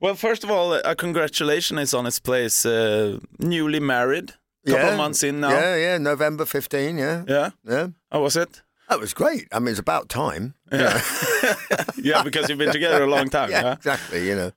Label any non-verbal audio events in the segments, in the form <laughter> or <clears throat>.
Well, first of all, a congratulation is on its place. Uh, newly married, couple yeah. months in now. Yeah, yeah, November 15, yeah. Yeah. Yeah. How was it? That was great. I mean, it's about time. Yeah. yeah, <laughs> because you've been together a long time. <laughs> yeah, Yeah. exactly. You know,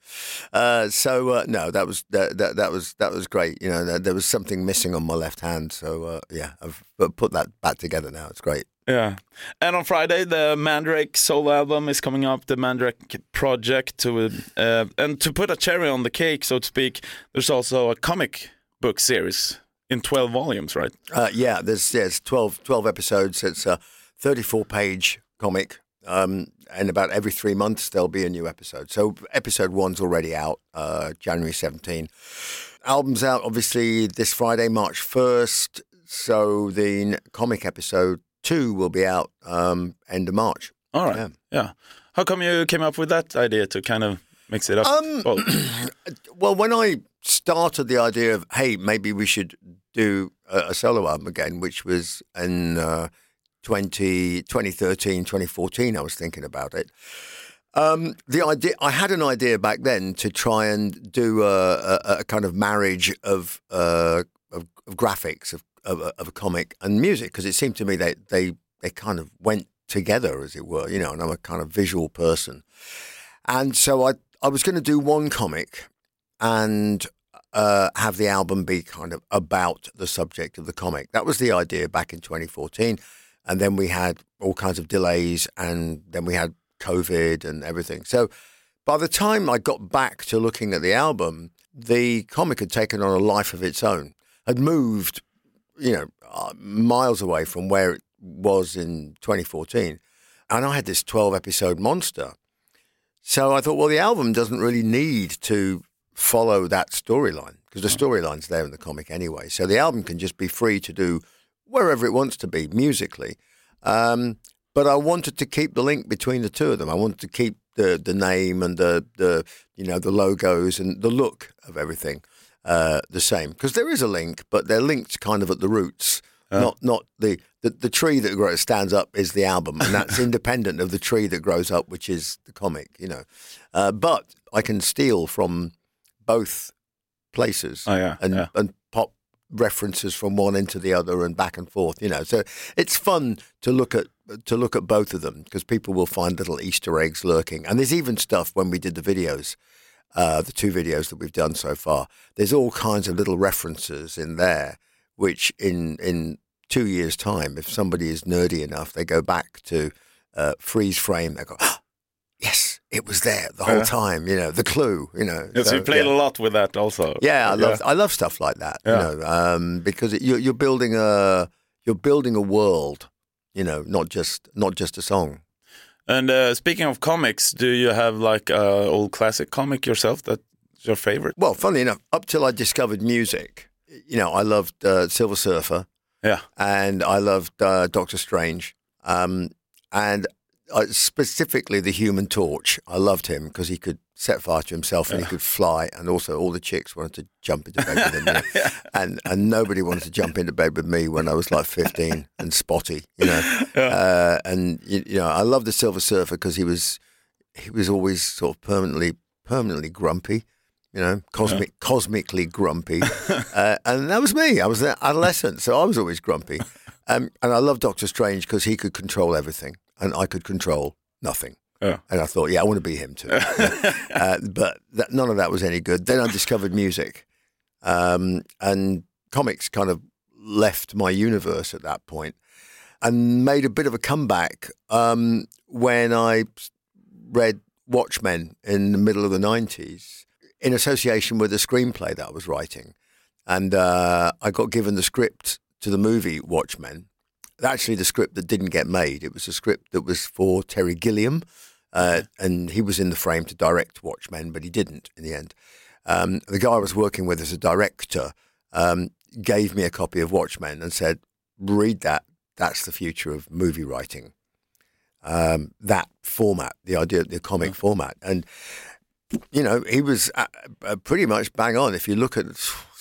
uh, so uh, no, that was that, that that was that was great. You know, there, there was something missing on my left hand, so uh, yeah, I've put that back together now. It's great. Yeah. And on Friday, the Mandrake solo album is coming up, the Mandrake project. To uh, and to put a cherry on the cake, so to speak, there's also a comic book series in 12 volumes, right? Uh, yeah, there's it's 12, 12 episodes. It's a thirty-four page comic. Um, and about every three months there'll be a new episode. So episode one's already out, uh, January 17. Album's out obviously this Friday, March 1st. So the comic episode two will be out um, end of March. All right. Yeah. Yeah. How come you came up with that idea to kind of mix it up? Um, well, <clears throat> Well, when I started the idea of, hey, maybe we should do a, a solo album again, which was in uh, 20, 2013, 2014, I was thinking about it. Um, the idea, I had an idea back then to try and do a, a, a kind of marriage of, uh, of, of graphics of, of, a- of a comic and music because it seemed to me that they, they kind of went together, as it were, you know, and I'm a kind of visual person. And so I, I was going to do one comic and uh, have the album be kind of about the subject of the comic. That was the idea back in 2014. And then we had all kinds of delays, and then we had COVID and everything. So by the time I got back to looking at the album, the comic had taken on a life of its own, had moved, you know, uh, miles away from where it was in 2014. And I had this 12 episode monster. So I thought, well, the album doesn't really need to follow that storyline because the storyline's there in the comic anyway. So the album can just be free to do wherever it wants to be musically. Um, but I wanted to keep the link between the two of them. I wanted to keep the the name and the the you know the logos and the look of everything uh, the same because there is a link, but they're linked kind of at the roots. Not not the, the the tree that grows stands up is the album, and that's <laughs> independent of the tree that grows up, which is the comic. You know, uh, but I can steal from both places Oh, yeah, and yeah. and pop references from one into the other and back and forth. You know, so it's fun to look at to look at both of them because people will find little Easter eggs lurking, and there's even stuff when we did the videos. Uh, the two videos that we've done so far, there's all kinds of little references in there, which in in two years' time, if somebody is nerdy enough, they go back to uh, freeze frame. They go, "Ah, yes, it was there the whole Yeah. time. You know, the clue. You know, yes, So, you played yeah. a lot with that also. Yeah, I love I love stuff like that. Yeah. You know, um, because it, you're, you're building a you're building a world. You know, not just not just a song. And uh, speaking of comics, do you have like a old classic comic yourself that's your favorite? Well, funnily enough, up till I discovered music, you know, I loved uh, Silver Surfer Yeah. and I loved uh, Doctor Strange, um, and uh, specifically the Human Torch. I loved him because he could set fire to himself and he could fly, and also all the chicks wanted to jump into bed with him, know. <laughs> and and nobody wanted to jump into bed with me when I was like fifteen and spotty, you know. <laughs> Uh, and you, you know, I loved the Silver Surfer because he was he was always sort of permanently permanently grumpy. You know, cosmic, cosmically grumpy, <laughs> uh, and that was me. I was an adolescent, so I was always grumpy. Um, and I loved Doctor Strange because he could control everything, and I could control nothing. And I thought, yeah, I want to be him too. <laughs> uh, but that, none of that was any good. Then I discovered music, um, and comics kind of left my universe at that point, and made a bit of a comeback um, when I read Watchmen in the middle of the nineties in association with a screenplay that I was writing, and uh, I got given the script to the movie Watchmen. Actually, the script that didn't get made. It was a script that was for Terry Gilliam, uh, and he was in the frame to direct Watchmen, but he didn't in the end. Um, the guy I was working with as a director um, gave me a copy of Watchmen and said, "Read that. That's the future of movie writing." Um, that format, the idea, the comic format, and you know, he was uh, uh, pretty much bang on. If you look at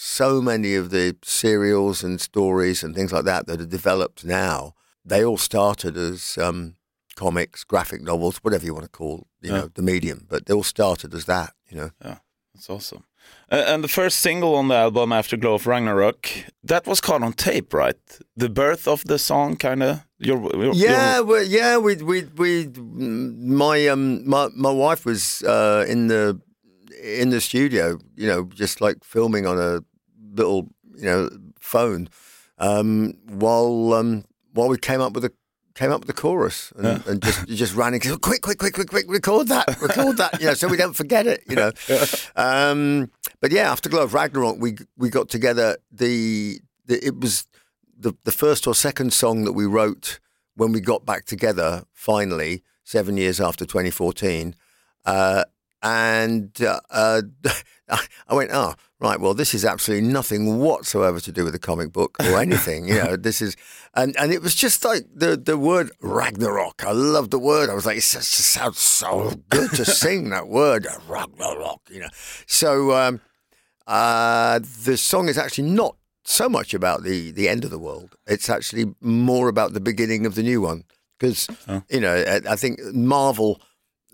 so many of the serials and stories and things like that that are developed now, they all started as um, comics, graphic novels, whatever you want to call, you Yeah. know, the medium. But they all started as that, you know. Yeah. That's awesome. Uh, and the first single on the album, Afterglow of Ragnarok, that was caught on tape, right? The birth of the song, kind of. Your, your, Yeah, well, yeah, we we we my um my my wife was uh, in the in the studio, you know, just like filming on a little you know phone, um, while um while we came up with a came up with the chorus and, and just just ran and quick, quick, quick, quick, quick, record that, record that, you know, so we don't forget it, you know. <laughs> Um, but yeah, Afterglow of Ragnarok, we we got together. The, the it was the the first or second song that we wrote when we got back together finally seven years after 2014. Uh, and uh, uh, <laughs> <laughs> I went, oh, right. Well, this is absolutely nothing whatsoever to do with the comic book or anything. you know, this is, <laughs> and and it was just like the the word Ragnarok. I love the word. I was like, it just sounds so good to <laughs> sing that word Ragnarok. You know, so um, uh, the song is actually not so much about the the end of the world. It's actually more about the beginning of the new one because Oh. you know I, I think Marvel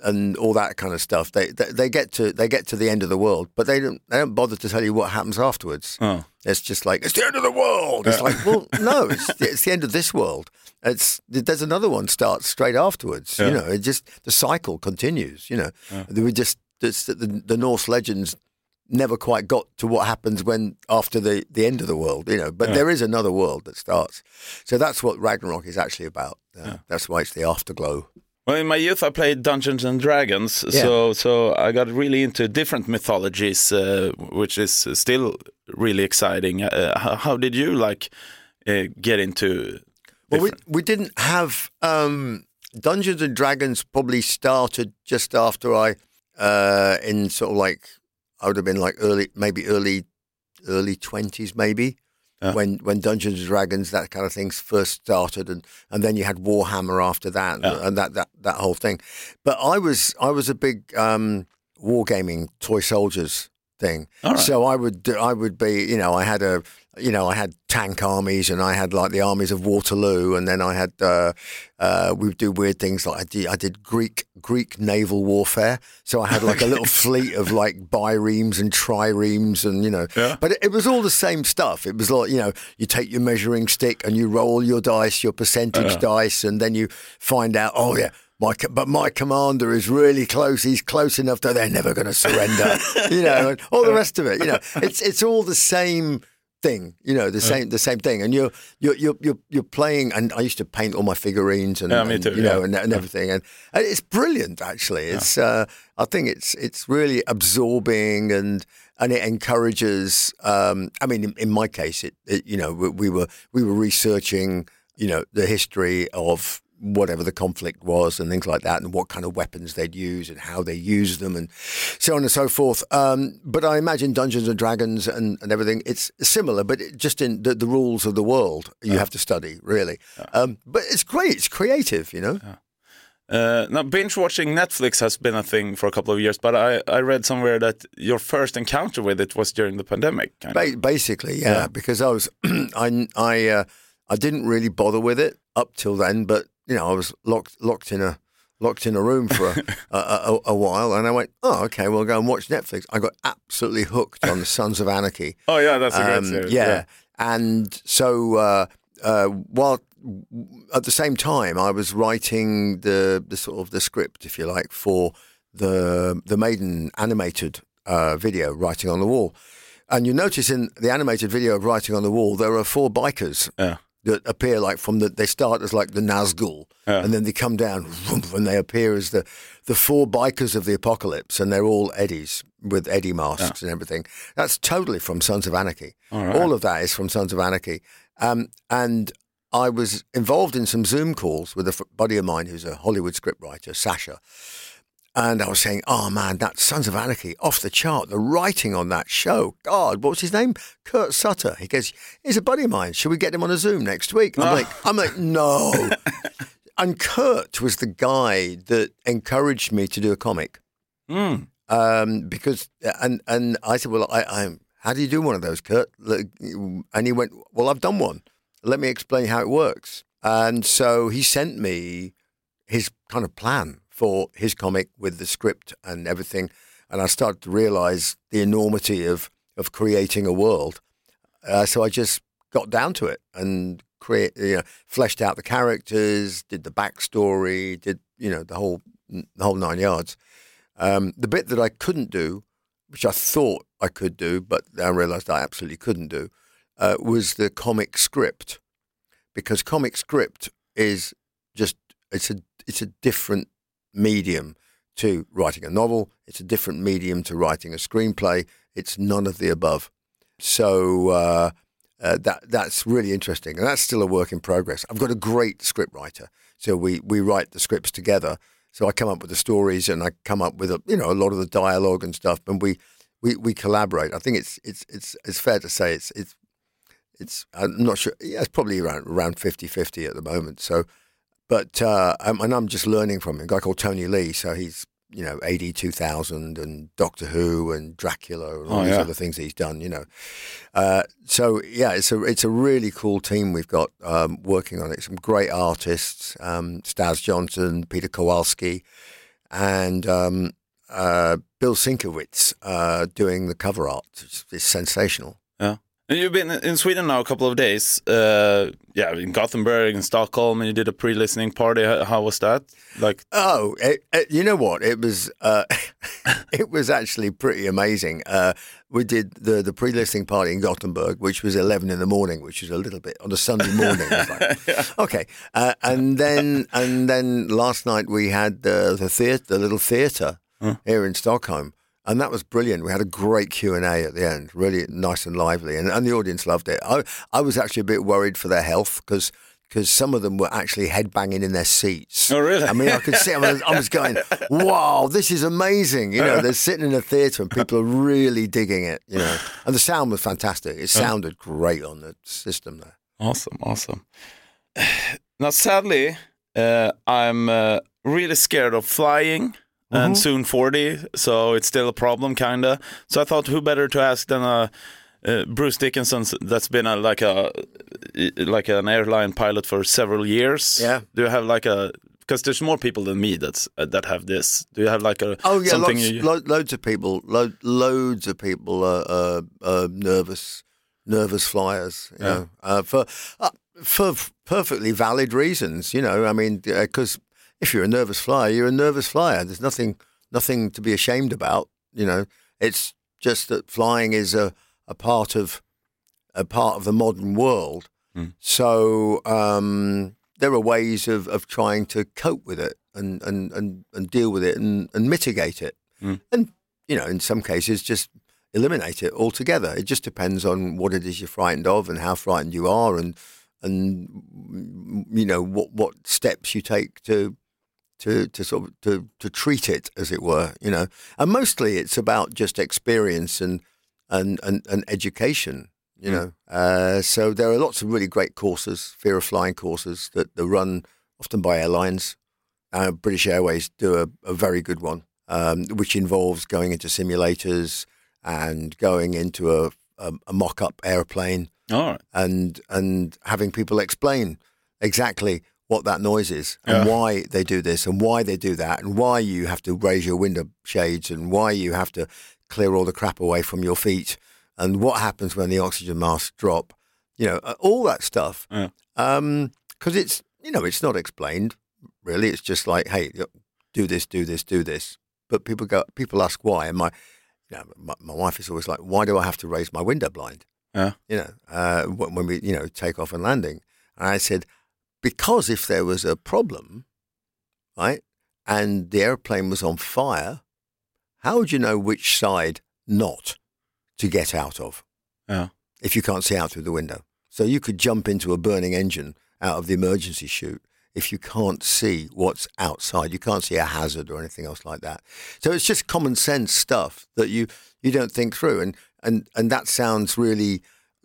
and all that kind of stuff. They, they they get to they get to the end of the world, but they don't they don't bother to tell you what happens afterwards. Oh. It's just like it's the end of the world. It's like well, <laughs> no, it's it's the end of this world. It's there's another one starts straight afterwards. You know, it just the cycle continues. You know, we just it's the, the Norse legends never quite got to what happens when after the the end of the world. You know, but there is another world that starts. So that's what Ragnarok is actually about. Uh, That's why it's the afterglow. Well, in my youth, I played Dungeons and Dragons, Yeah. so so I got really into different mythologies, uh, which is still really exciting. Uh, how, how did you like uh, get into? Well, we, we didn't have um, Dungeons and Dragons. Probably started just after I, uh, in sort of like I would have been like early, maybe early, early twenties, maybe Yeah. when when Dungeons and Dragons that kind of things first started, and and then you had Warhammer after that, Yeah. and that that that whole thing. But I was I was a big um, wargaming toy soldiers thing. Right. So I would I would be you know I had a you know I had tank armies and I had like the armies of Waterloo and then I had uh, uh, we would do weird things like I did, I did Greek Greek naval warfare. So I had like a little <laughs> fleet of like biremes and triremes and you know Yeah. but it, it was all the same stuff. It was like you know you take your measuring stick and you roll your dice your percentage dice and then you find out oh yeah. My, but my commander is really close. He's close enough that they're never going to surrender. you know, and all the <laughs> rest of it. You know, it's it's all the same thing. You know, the same the same thing. And you're you're you're you're, playing. And I used to paint all my figurines and, Yeah, and, too, you know yeah. and, and everything. And, and it's brilliant. Actually, it's uh, I think it's it's really absorbing and and it encourages. Um, I mean, in, in my case, it, it you know we, we were we were researching you know the history of whatever the conflict was and things like that and what kind of weapons they'd use and how they used them and so on and so forth um, but I imagine Dungeons and Dragons and, and everything it's similar but it, just in the, the rules of the world you have to study really um, but it's great it's creative you know Uh, now, binge watching Netflix has been a thing for a couple of years, but I, I read somewhere that your first encounter with it was during the pandemic. Kind of. Ba- basically, yeah, Yeah. because I was, <clears throat> I, I, uh, I didn't really bother with it up till then, but you know, I was locked, locked in a, locked in a room for a, <laughs> a, a, a while, and I went, oh, okay, we'll go and watch Netflix. I got absolutely hooked on the Sons of Anarchy. <laughs> Oh yeah, that's a great Um, series. yeah. and so uh, uh, while at the same time, I was writing the the sort of the script, if you like, for the the Maiden animated uh, video, Writing on the Wall. And you notice in the animated video of Writing on the Wall, there are four bikers Yeah. That appear like from the. They start as like the Nazgul, Yeah. and then they come down and they appear as the the four bikers of the apocalypse, and they're all Eddies with Eddie masks and everything. That's totally from Sons of Anarchy. All right. All of that is from Sons of Anarchy. Um, and I was involved in some Zoom calls with a f- buddy of mine who's a Hollywood scriptwriter, Sasha. And I was saying, oh man, that Sons of Anarchy, off the chart. The writing on that show, God, what's his name? Kurt Sutter. He goes, he's a buddy of mine. Should we get him on a Zoom next week? I'm like, I'm like, no. <laughs> and Kurt was the guy that encouraged me to do a comic Mm. um, because and and I said, well, I, I how do you do one of those, Kurt? And he went, well, I've done one. Let me explain how it works. And so he sent me his kind of plan for his comic with the script and everything. and I started to realize the enormity of of creating a world. Uh, so I just got down to it and create, you know, fleshed out the characters, did the backstory, did you know the whole the whole nine yards. Um, the bit that I couldn't do, which I thought I could do, but I realized I absolutely couldn't do, uh, was the comic script, because comic script is just it's a it's a different medium to writing a novel. It's a different medium to writing a screenplay. It's none of the above. So uh, uh, that that's really interesting, and that's still a work in progress. I've got a great script writer, so we we write the scripts together. So I come up with the stories, and I come up with a, you know a lot of the dialogue and stuff, and we we, we collaborate. I think it's it's it's it's fair to say it's it's it's I'm not sure. Yeah, it's probably around around 50-50 at the moment. So, but uh, and I'm just learning from him. A guy called Tony Lee. So he's you know AD two thousand and Doctor Who and Dracula and all Oh, these yeah. other things that he's done. You know, uh, so yeah, it's a it's a really cool team we've got um, working on it. Some great artists, um, Staz Johnson, Peter Kowalski, and um, uh, Bill Sienkiewicz uh, doing the cover art. It's, it's sensational. And you've been in Sweden now a couple of days. Uh, yeah, in Gothenburg, in Stockholm, and you did a pre-listening party. How, how was that? Like, Oh, it, it- you know what? It was uh, <laughs> it was actually pretty amazing. Uh, we did the the pre-listening party in Gothenburg, which was eleven in the morning, which is a little bit on a Sunday morning. Like, <laughs> Okay, uh, and then and then last night we had the the theater, the little theatre here in Stockholm. And that was brilliant. We had a great Q and A at the end, really nice and lively, and, and the audience loved it. I, I was actually a bit worried for their health because because some of them were actually headbanging in their seats. Oh, really? I mean, I could see. I was, I was going, "Wow, this is amazing!" You know, they're <laughs> sitting in a theatre and people are really digging it. You know, and the sound was fantastic. It sounded great on the system there. awesome, awesome. <sighs> Now, sadly, uh, I'm uh, really scared of flying. And soon 40, so it's still a problem, kinda. So I thought, who better to ask than uh, uh, Bruce Dickinson, that's been a, like a like an airline pilot for several years. Yeah. Do you have like a because there's more people than me that's uh, that have this. Do you have like a Oh yeah, something lots, you, lo- loads of people, lo- loads of people are, are, are nervous, nervous flyers. You Yeah. know, uh, for uh, for perfectly valid reasons. You know, I mean, because if you're a nervous flyer, you're a nervous flyer. There's nothing nothing to be ashamed about. You know, it's just that flying is a, a part of a part of the modern world. Mm. So um, there are ways of, of trying to cope with it and, and, and, and deal with it and, and mitigate it. Mm. And, you know, in some cases, just eliminate it altogether. It just depends on what it is you're frightened of and how frightened you are and, and you know, what, what steps you take to to to sort of to to treat it as it were you know and mostly it's about just experience and and and, and education you Mm. know uh, so there are lots of really great courses fear of flying courses that are run often by airlines uh, British Airways do a, a very good one um, which involves going into simulators and going into a, a, a mock-up airplane All right. and and having people explain exactly what that noise is and Yeah. why they do this and why they do that and why you have to raise your window shades and why you have to clear all the crap away from your feet and what happens when the oxygen masks drop you know all that stuff Yeah. because it's you know it's not explained really it's just like hey do this do this do this but people go people ask why and my you know, my, my wife is always like why do i have to raise my window blind Yeah. you know, uh, when when we, you know, take off and landing. And I said, because if there was a problem, right, and the airplane was on fire, how would you know which side not to get out of Yeah. if you can't see out through the window? So you could jump into a burning engine out of the emergency chute if you can't see what's outside. You can't see a hazard or anything else like that. So it's just common sense stuff that you, you don't think through. And, and, and that sounds really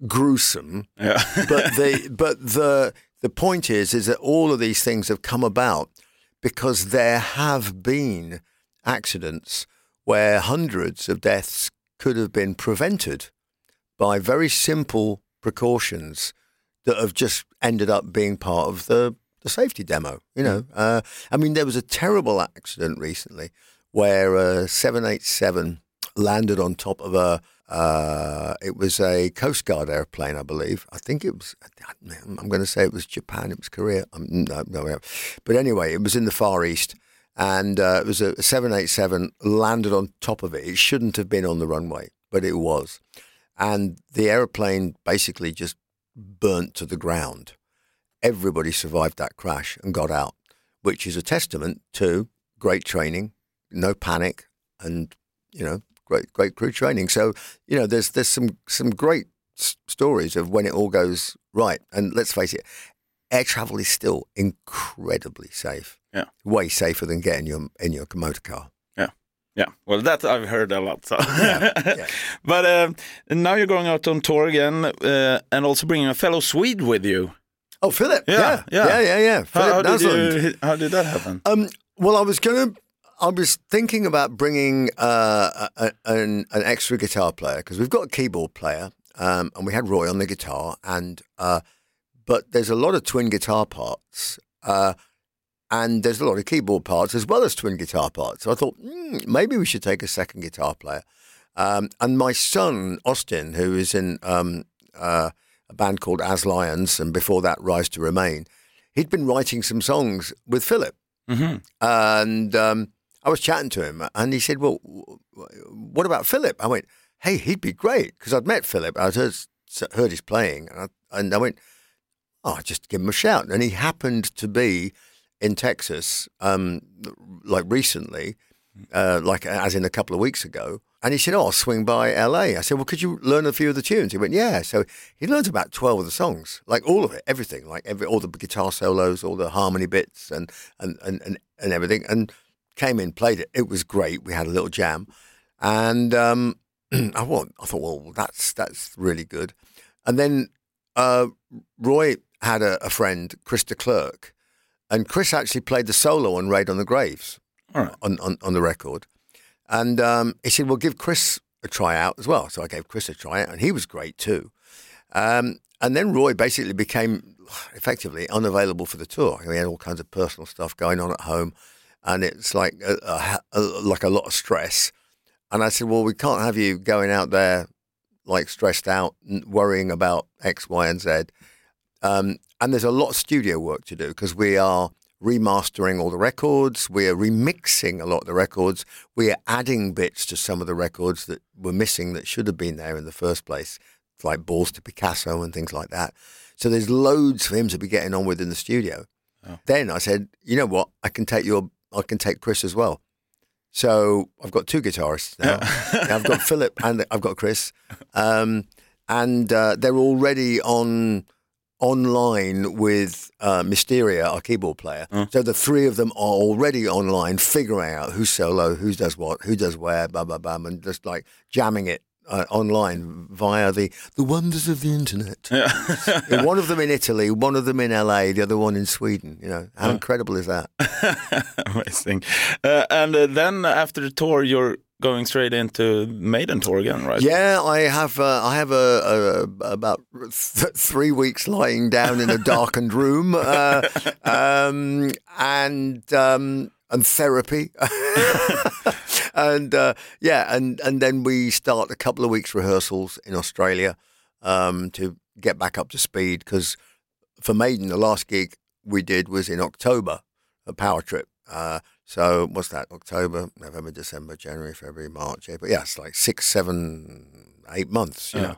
gruesome Yeah. but the <laughs> but the the point is is that all of these things have come about because there have been accidents where hundreds of deaths could have been prevented by very simple precautions that have just ended up being part of the the safety demo. You know, uh, I mean, there was a terrible accident recently where a 787 landed on top of a. Uh, it was a Coast Guard airplane, I believe. I think it was. I'm going to say it was Japan. It was Korea. No, no, no. But anyway, it was in the Far East, and uh, it was a 787 landed on top of it. It shouldn't have been on the runway, but it was, and the airplane basically just burnt to the ground. Everybody survived that crash and got out, which is a testament to great training, no panic, and you know great great crew training. So you know there's there's some some great s- stories of when it all goes right. And let's face it, air travel is still incredibly safe. Yeah. way safer than getting your in your motor car. Yeah, yeah. well, that I've heard a lot. So. yeah. <laughs> but um, now you're going out on tour again, uh, and also bringing a fellow Swede with you. Oh, Philip. Yeah, Yeah, yeah. yeah, yeah, yeah. How, Philip how did you, how did that happen? Um, well, I was going to. I was thinking about bringing uh, a, an, an extra guitar player because we've got a keyboard player, um, and we had Roy on the guitar, and uh, but there's a lot of twin guitar parts, uh, and there's a lot of keyboard parts as well as twin guitar parts. So I thought mm, maybe we should take a second guitar player. Um, and my son Austin, who is in um, uh, a band called As Lions, and before that Rise to Remain, he'd been writing some songs with Philip. hmm And um, I was chatting to him, and he said, "Well, what about Philip?" I went, "Hey, he'd be great because I'd met Philip. I'd heard heard his playing, and I, and I went, oh, just give him a shout." And he happened to be in Texas, um, like recently, uh, like as in a couple of weeks ago. And he said, "Oh, I'll swing by LA." I said, "Well, could you learn a few of the tunes?" He went, "Yeah." So he learned about twelve of the songs, like all of it, everything, like every all the guitar solos, all the harmony bits, and and and and, and everything. And came in, played it. It was great. We had a little jam, and um, <clears throat> I thought, I thought, well, that's that's really good. And then uh, Roy had a, a friend, Chris de Klerk, and Chris actually played the solo on Rain on the Graves right. on, on, on the record. And um, he said, well, give Chris a try out as well. So I gave Chris a try out, and he was great too. Um, and then Roy basically became <sighs> effectively unavailable for the tour. He had all kinds of personal stuff going on at home, and it's like a, a, a, like a lot of stress. And I said, well, we can't have you going out there like stressed out, worrying about X, Y, and Z. Um, and there's a lot of studio work to do because we are remastering all the records. We are remixing a lot of the records. We are adding bits to some of the records that were missing that should have been there in the first place, like Balls to Picasso and things like that. So there's loads for him to be getting on with in the studio. Oh. Then I said, you know what? I can take your, I can take Chris as well. So I've got two guitarists now. <laughs> Now I've got Philip and I've got Chris, um, and uh, they're already on online with uh, Mistheria, our keyboard player. So the three of them are already online, figuring out who's solo, who does what, who does where, blah blah blah, and just like jamming it uh, online via the the wonders of the internet. Yeah. <laughs> one of them in Italy, one of them in LA, the other one in Sweden. You know how incredible is that? <laughs> Amazing. Uh, and uh, then after the tour, you're going straight into Maiden tour again, right? Yeah, I have. Uh, I have a, a about th- three weeks lying down in a darkened room, uh, <laughs> um, and um, and therapy, and uh, yeah, and and then we start a couple of weeks rehearsals in Australia um, to get back up to speed because for Maiden, the last gig we did was in October, a power trip. Uh, so what's that? October, November, December, January, February, March, April. Yeah, it's like six, seven, eight months. You Yeah. know.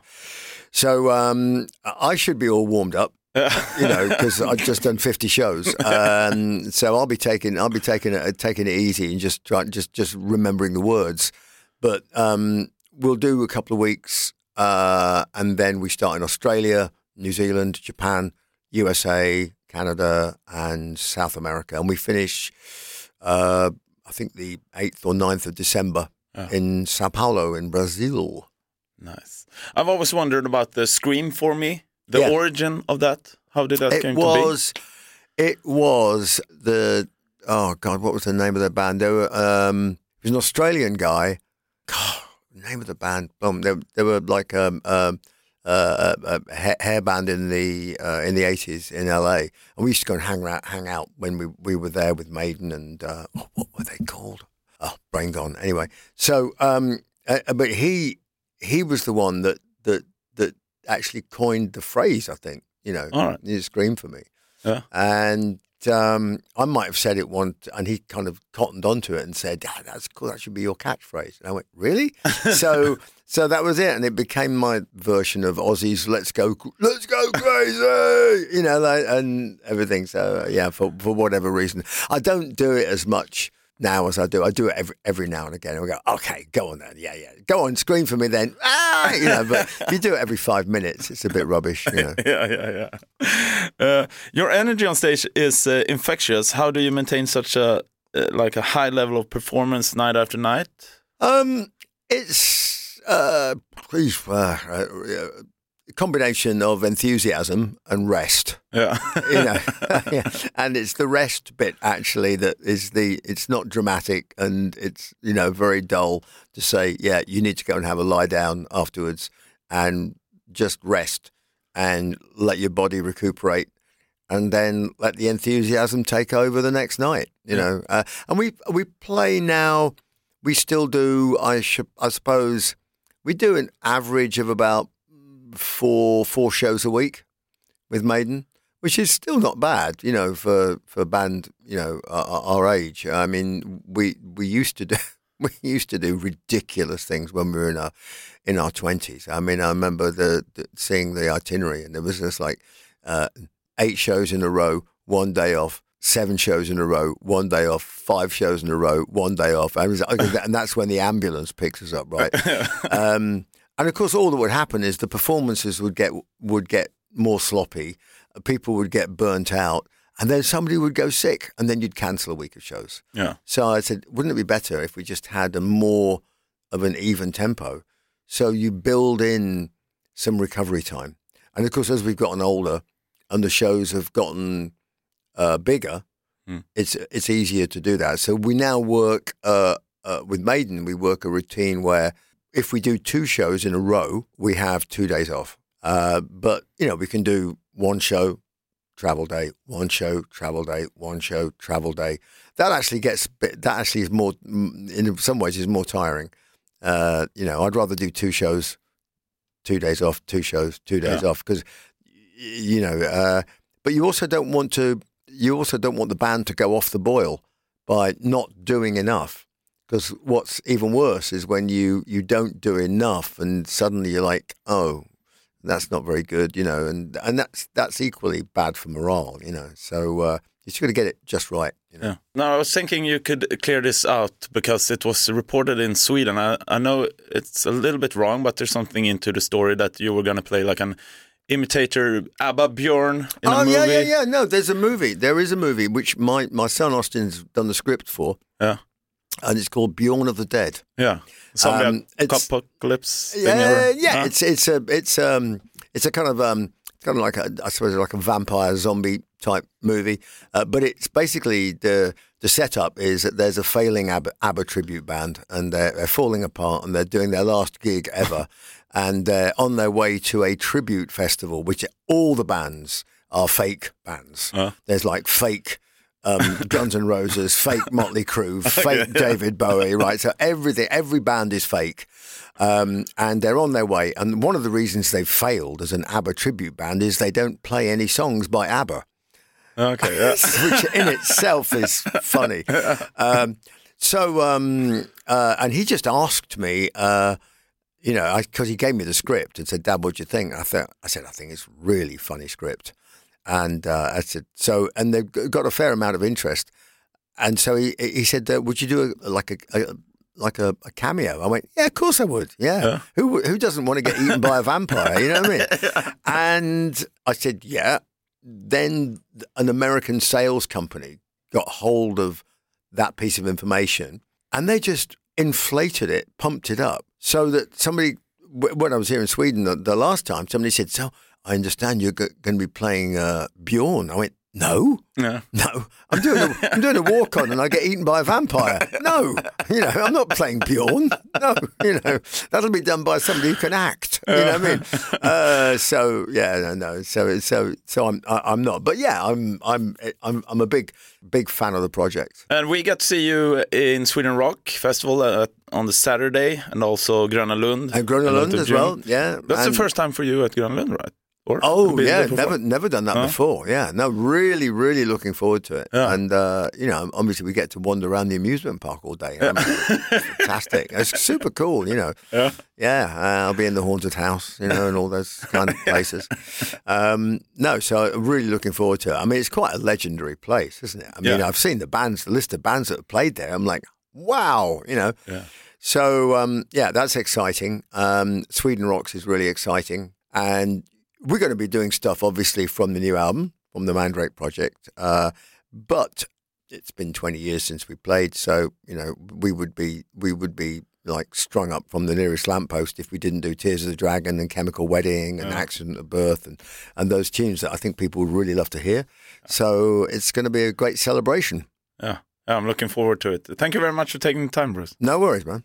So um, I should be all warmed up. <laughs> you know, because I've just done fifty shows, um, so I'll be taking I'll be taking it taking it easy and just trying just just remembering the words. But um, we'll do a couple of weeks, uh, and then we start in Australia, New Zealand, Japan, USA, Canada, and South America, and we finish. Uh, I think the eighth or 9th of December Oh. in Sao Paulo in Brazil. Nice. I've always wondered about the Scream for me, the Yeah. origin of that. How did that It come to be? was, it was the oh god, what was the name of the band? They were um, it was an Australian guy. God, name of the band. Um, they, they were like um, um, uh, a, a hair band in the uh, in the eighties in LA, and we used to go and hang out, hang out when we, we were there with Maiden and uh, oh, what were they called? oh, brain gone. Anyway, so um, uh, but he he was the one that that actually coined the phrase. I think you know, right. he screamed for me, Yeah. and um, I might have said it once, and he kind of cottoned onto it and said, ah, "That's cool. That should be your catchphrase." And I went, "Really?" <laughs> so so that was it, and it became my version of Ozzy's "Let's go, let's go crazy," you know, like, and everything. So yeah, for for whatever reason, I don't do it as much now as I do. I do it every every now and again. I go, "Okay, go on then, yeah, yeah, go on, scream for me then," ah, you know. But if you do it every five minutes, it's a bit rubbish, you know. <laughs> yeah, yeah, yeah. Uh, your energy on stage is uh, infectious. How do you maintain such a uh, like a high level of performance night after night? Um, it's uh, please, uh, uh, combination of enthusiasm and rest. Yeah, <laughs> You know, <laughs> yeah. and it's the rest bit actually that is the. It's not dramatic and it's you know very dull to say. Yeah, you need to go and have a lie down afterwards and just rest and let your body recuperate. And then let the enthusiasm take over the next night, you Yeah. know. Uh, and we we play now we still do. I sh- I suppose we do an average of about four four shows a week with Maiden, which is still not bad, you know, for for a band, you know, our, our age. I mean, we we used to do <laughs> we used to do ridiculous things when we were in our in our twenties. I mean, I remember the, the seeing the itinerary, and there was just like uh, eight shows in a row, one day off. Seven shows in a row, one day off. Five shows in a row, one day off, and, was- <laughs> and that's when the ambulance picks us up, right? <laughs> um, and of course, all that would happen is the performances would get would get more sloppy. People would get burnt out, and then somebody would go sick, and then you'd cancel a week of shows. yeah, So I said, wouldn't it be better if we just had a more of an even tempo? So you build in some recovery time. And of course, as we've gotten older and the shows have gotten uh, bigger, Hmm. it's it's easier to do that. So we now work uh, uh, with Maiden. We work a routine where if we do two shows in a row, we have two days off. Uh, but you know, we can do one show, travel day, one show, travel day, one show, travel day. That actually gets bit- that actually is more in some ways is more tiring. Uh, you know, I'd rather do two shows, two days off, two shows, two days Yeah. off because you know. Uh, but you also don't want to. You also don't want the band to go off the boil by not doing enough. Because what's even worse is when you you don't do enough, and suddenly you're like, oh, that's not very good, you know, and and that's that's equally bad for morale, you know. So uh, you just got to get it just right, you know. yeah. No, I was thinking you could clear this out because it was reported in Sweden. I, I know it's a little bit wrong, but there's something into the story that you were gonna play like an imitator ABBA Bjorn in oh a movie. yeah, yeah, yeah. No, there's a movie. There is a movie which my my son Austin's done the script for, Yeah. And it's called Bjorn of the Dead. Yeah, zombie Um, apocalypse. Yeah, yeah. Huh? It's it's a it's um it's a kind of um kind of like a I suppose like a vampire zombie type movie, uh, but it's basically the the setup is that there's a failing ABBA, ABBA tribute band and they're, they're falling apart and they're doing their last gig ever, <laughs> and they're on their way to a tribute festival, which all the bands are fake bands. Uh. There's like fake. Um, Guns N' Roses, fake Motley Crue, <laughs> fake David Bowie, right? So everything, every band is fake, um, and they're on their way. And one of the reasons they've failed as an ABBA tribute band is they don't play any songs by ABBA, Okay, <laughs> yeah. which in itself is funny. Um, so, um, uh, and he just asked me, uh, you know, because he gave me the script and said, "Dad, what do you think?" I thought, I said, "I think it's really funny script," and uh, I said, "So," and they've got a fair amount of interest. And so he he said, uh, "Would you do a, like a, a like a, a cameo?" I went, "Yeah, of course I would. Yeah, Yeah. who who doesn't want to get eaten by a vampire? You know what I mean?" <laughs> And I said, "Yeah." Then an American sales company got hold of that piece of information, and they just inflated it, pumped it up, so that somebody. When I was here in Sweden the, the last time, somebody said, "So I understand you're g- going to be playing uh, Bjorn." I went, No, Yeah. <laughs> no. I'm doing a, I'm doing a walk on and I get eaten by a vampire. No, you know, I'm not playing Bjorn. No, you know, that'll be done by somebody who can act. You know what I mean? Uh, so yeah, no, no. So so so I'm I, I'm not. But yeah, I'm I'm I'm I'm a big big fan of the project. And we got to see you in Sweden Rock Festival uh, on the Saturday and also Gröna Lund. And Gröna Lund as June. well. Yeah, That's and- the first time for you at Gröna Lund, right? Or Oh yeah, never never done that Huh? before. Yeah, no, really, really looking forward to it. Yeah. And uh, you know, obviously we get to wander around the amusement park all day. <laughs> Mean, it's fantastic. It's super cool. You know. Yeah. Yeah, uh, I'll be in the haunted house, you know, and all those kind of places. <laughs> Um, no, so I'm really looking forward to it. I mean, it's quite a legendary place, isn't it? I mean, Yeah. I've seen the bands, the list of bands that have played there. I'm like, wow, you know. Yeah. So um, yeah, that's exciting. Um, Sweden Rocks is really exciting, and we're going to be doing stuff obviously from the new album, from the Mandrake project. Uh, but it's been 20 years since we played, so you know we would be we would be like strung up from the nearest lamppost if we didn't do Tears of the Dragon and Chemical Wedding and Accident of Birth and and those tunes that I think people would really love to hear. So it's going to be a great celebration. Yeah. yeah, I'm looking forward to it. Thank you very much for taking the time, Bruce. No worries, man.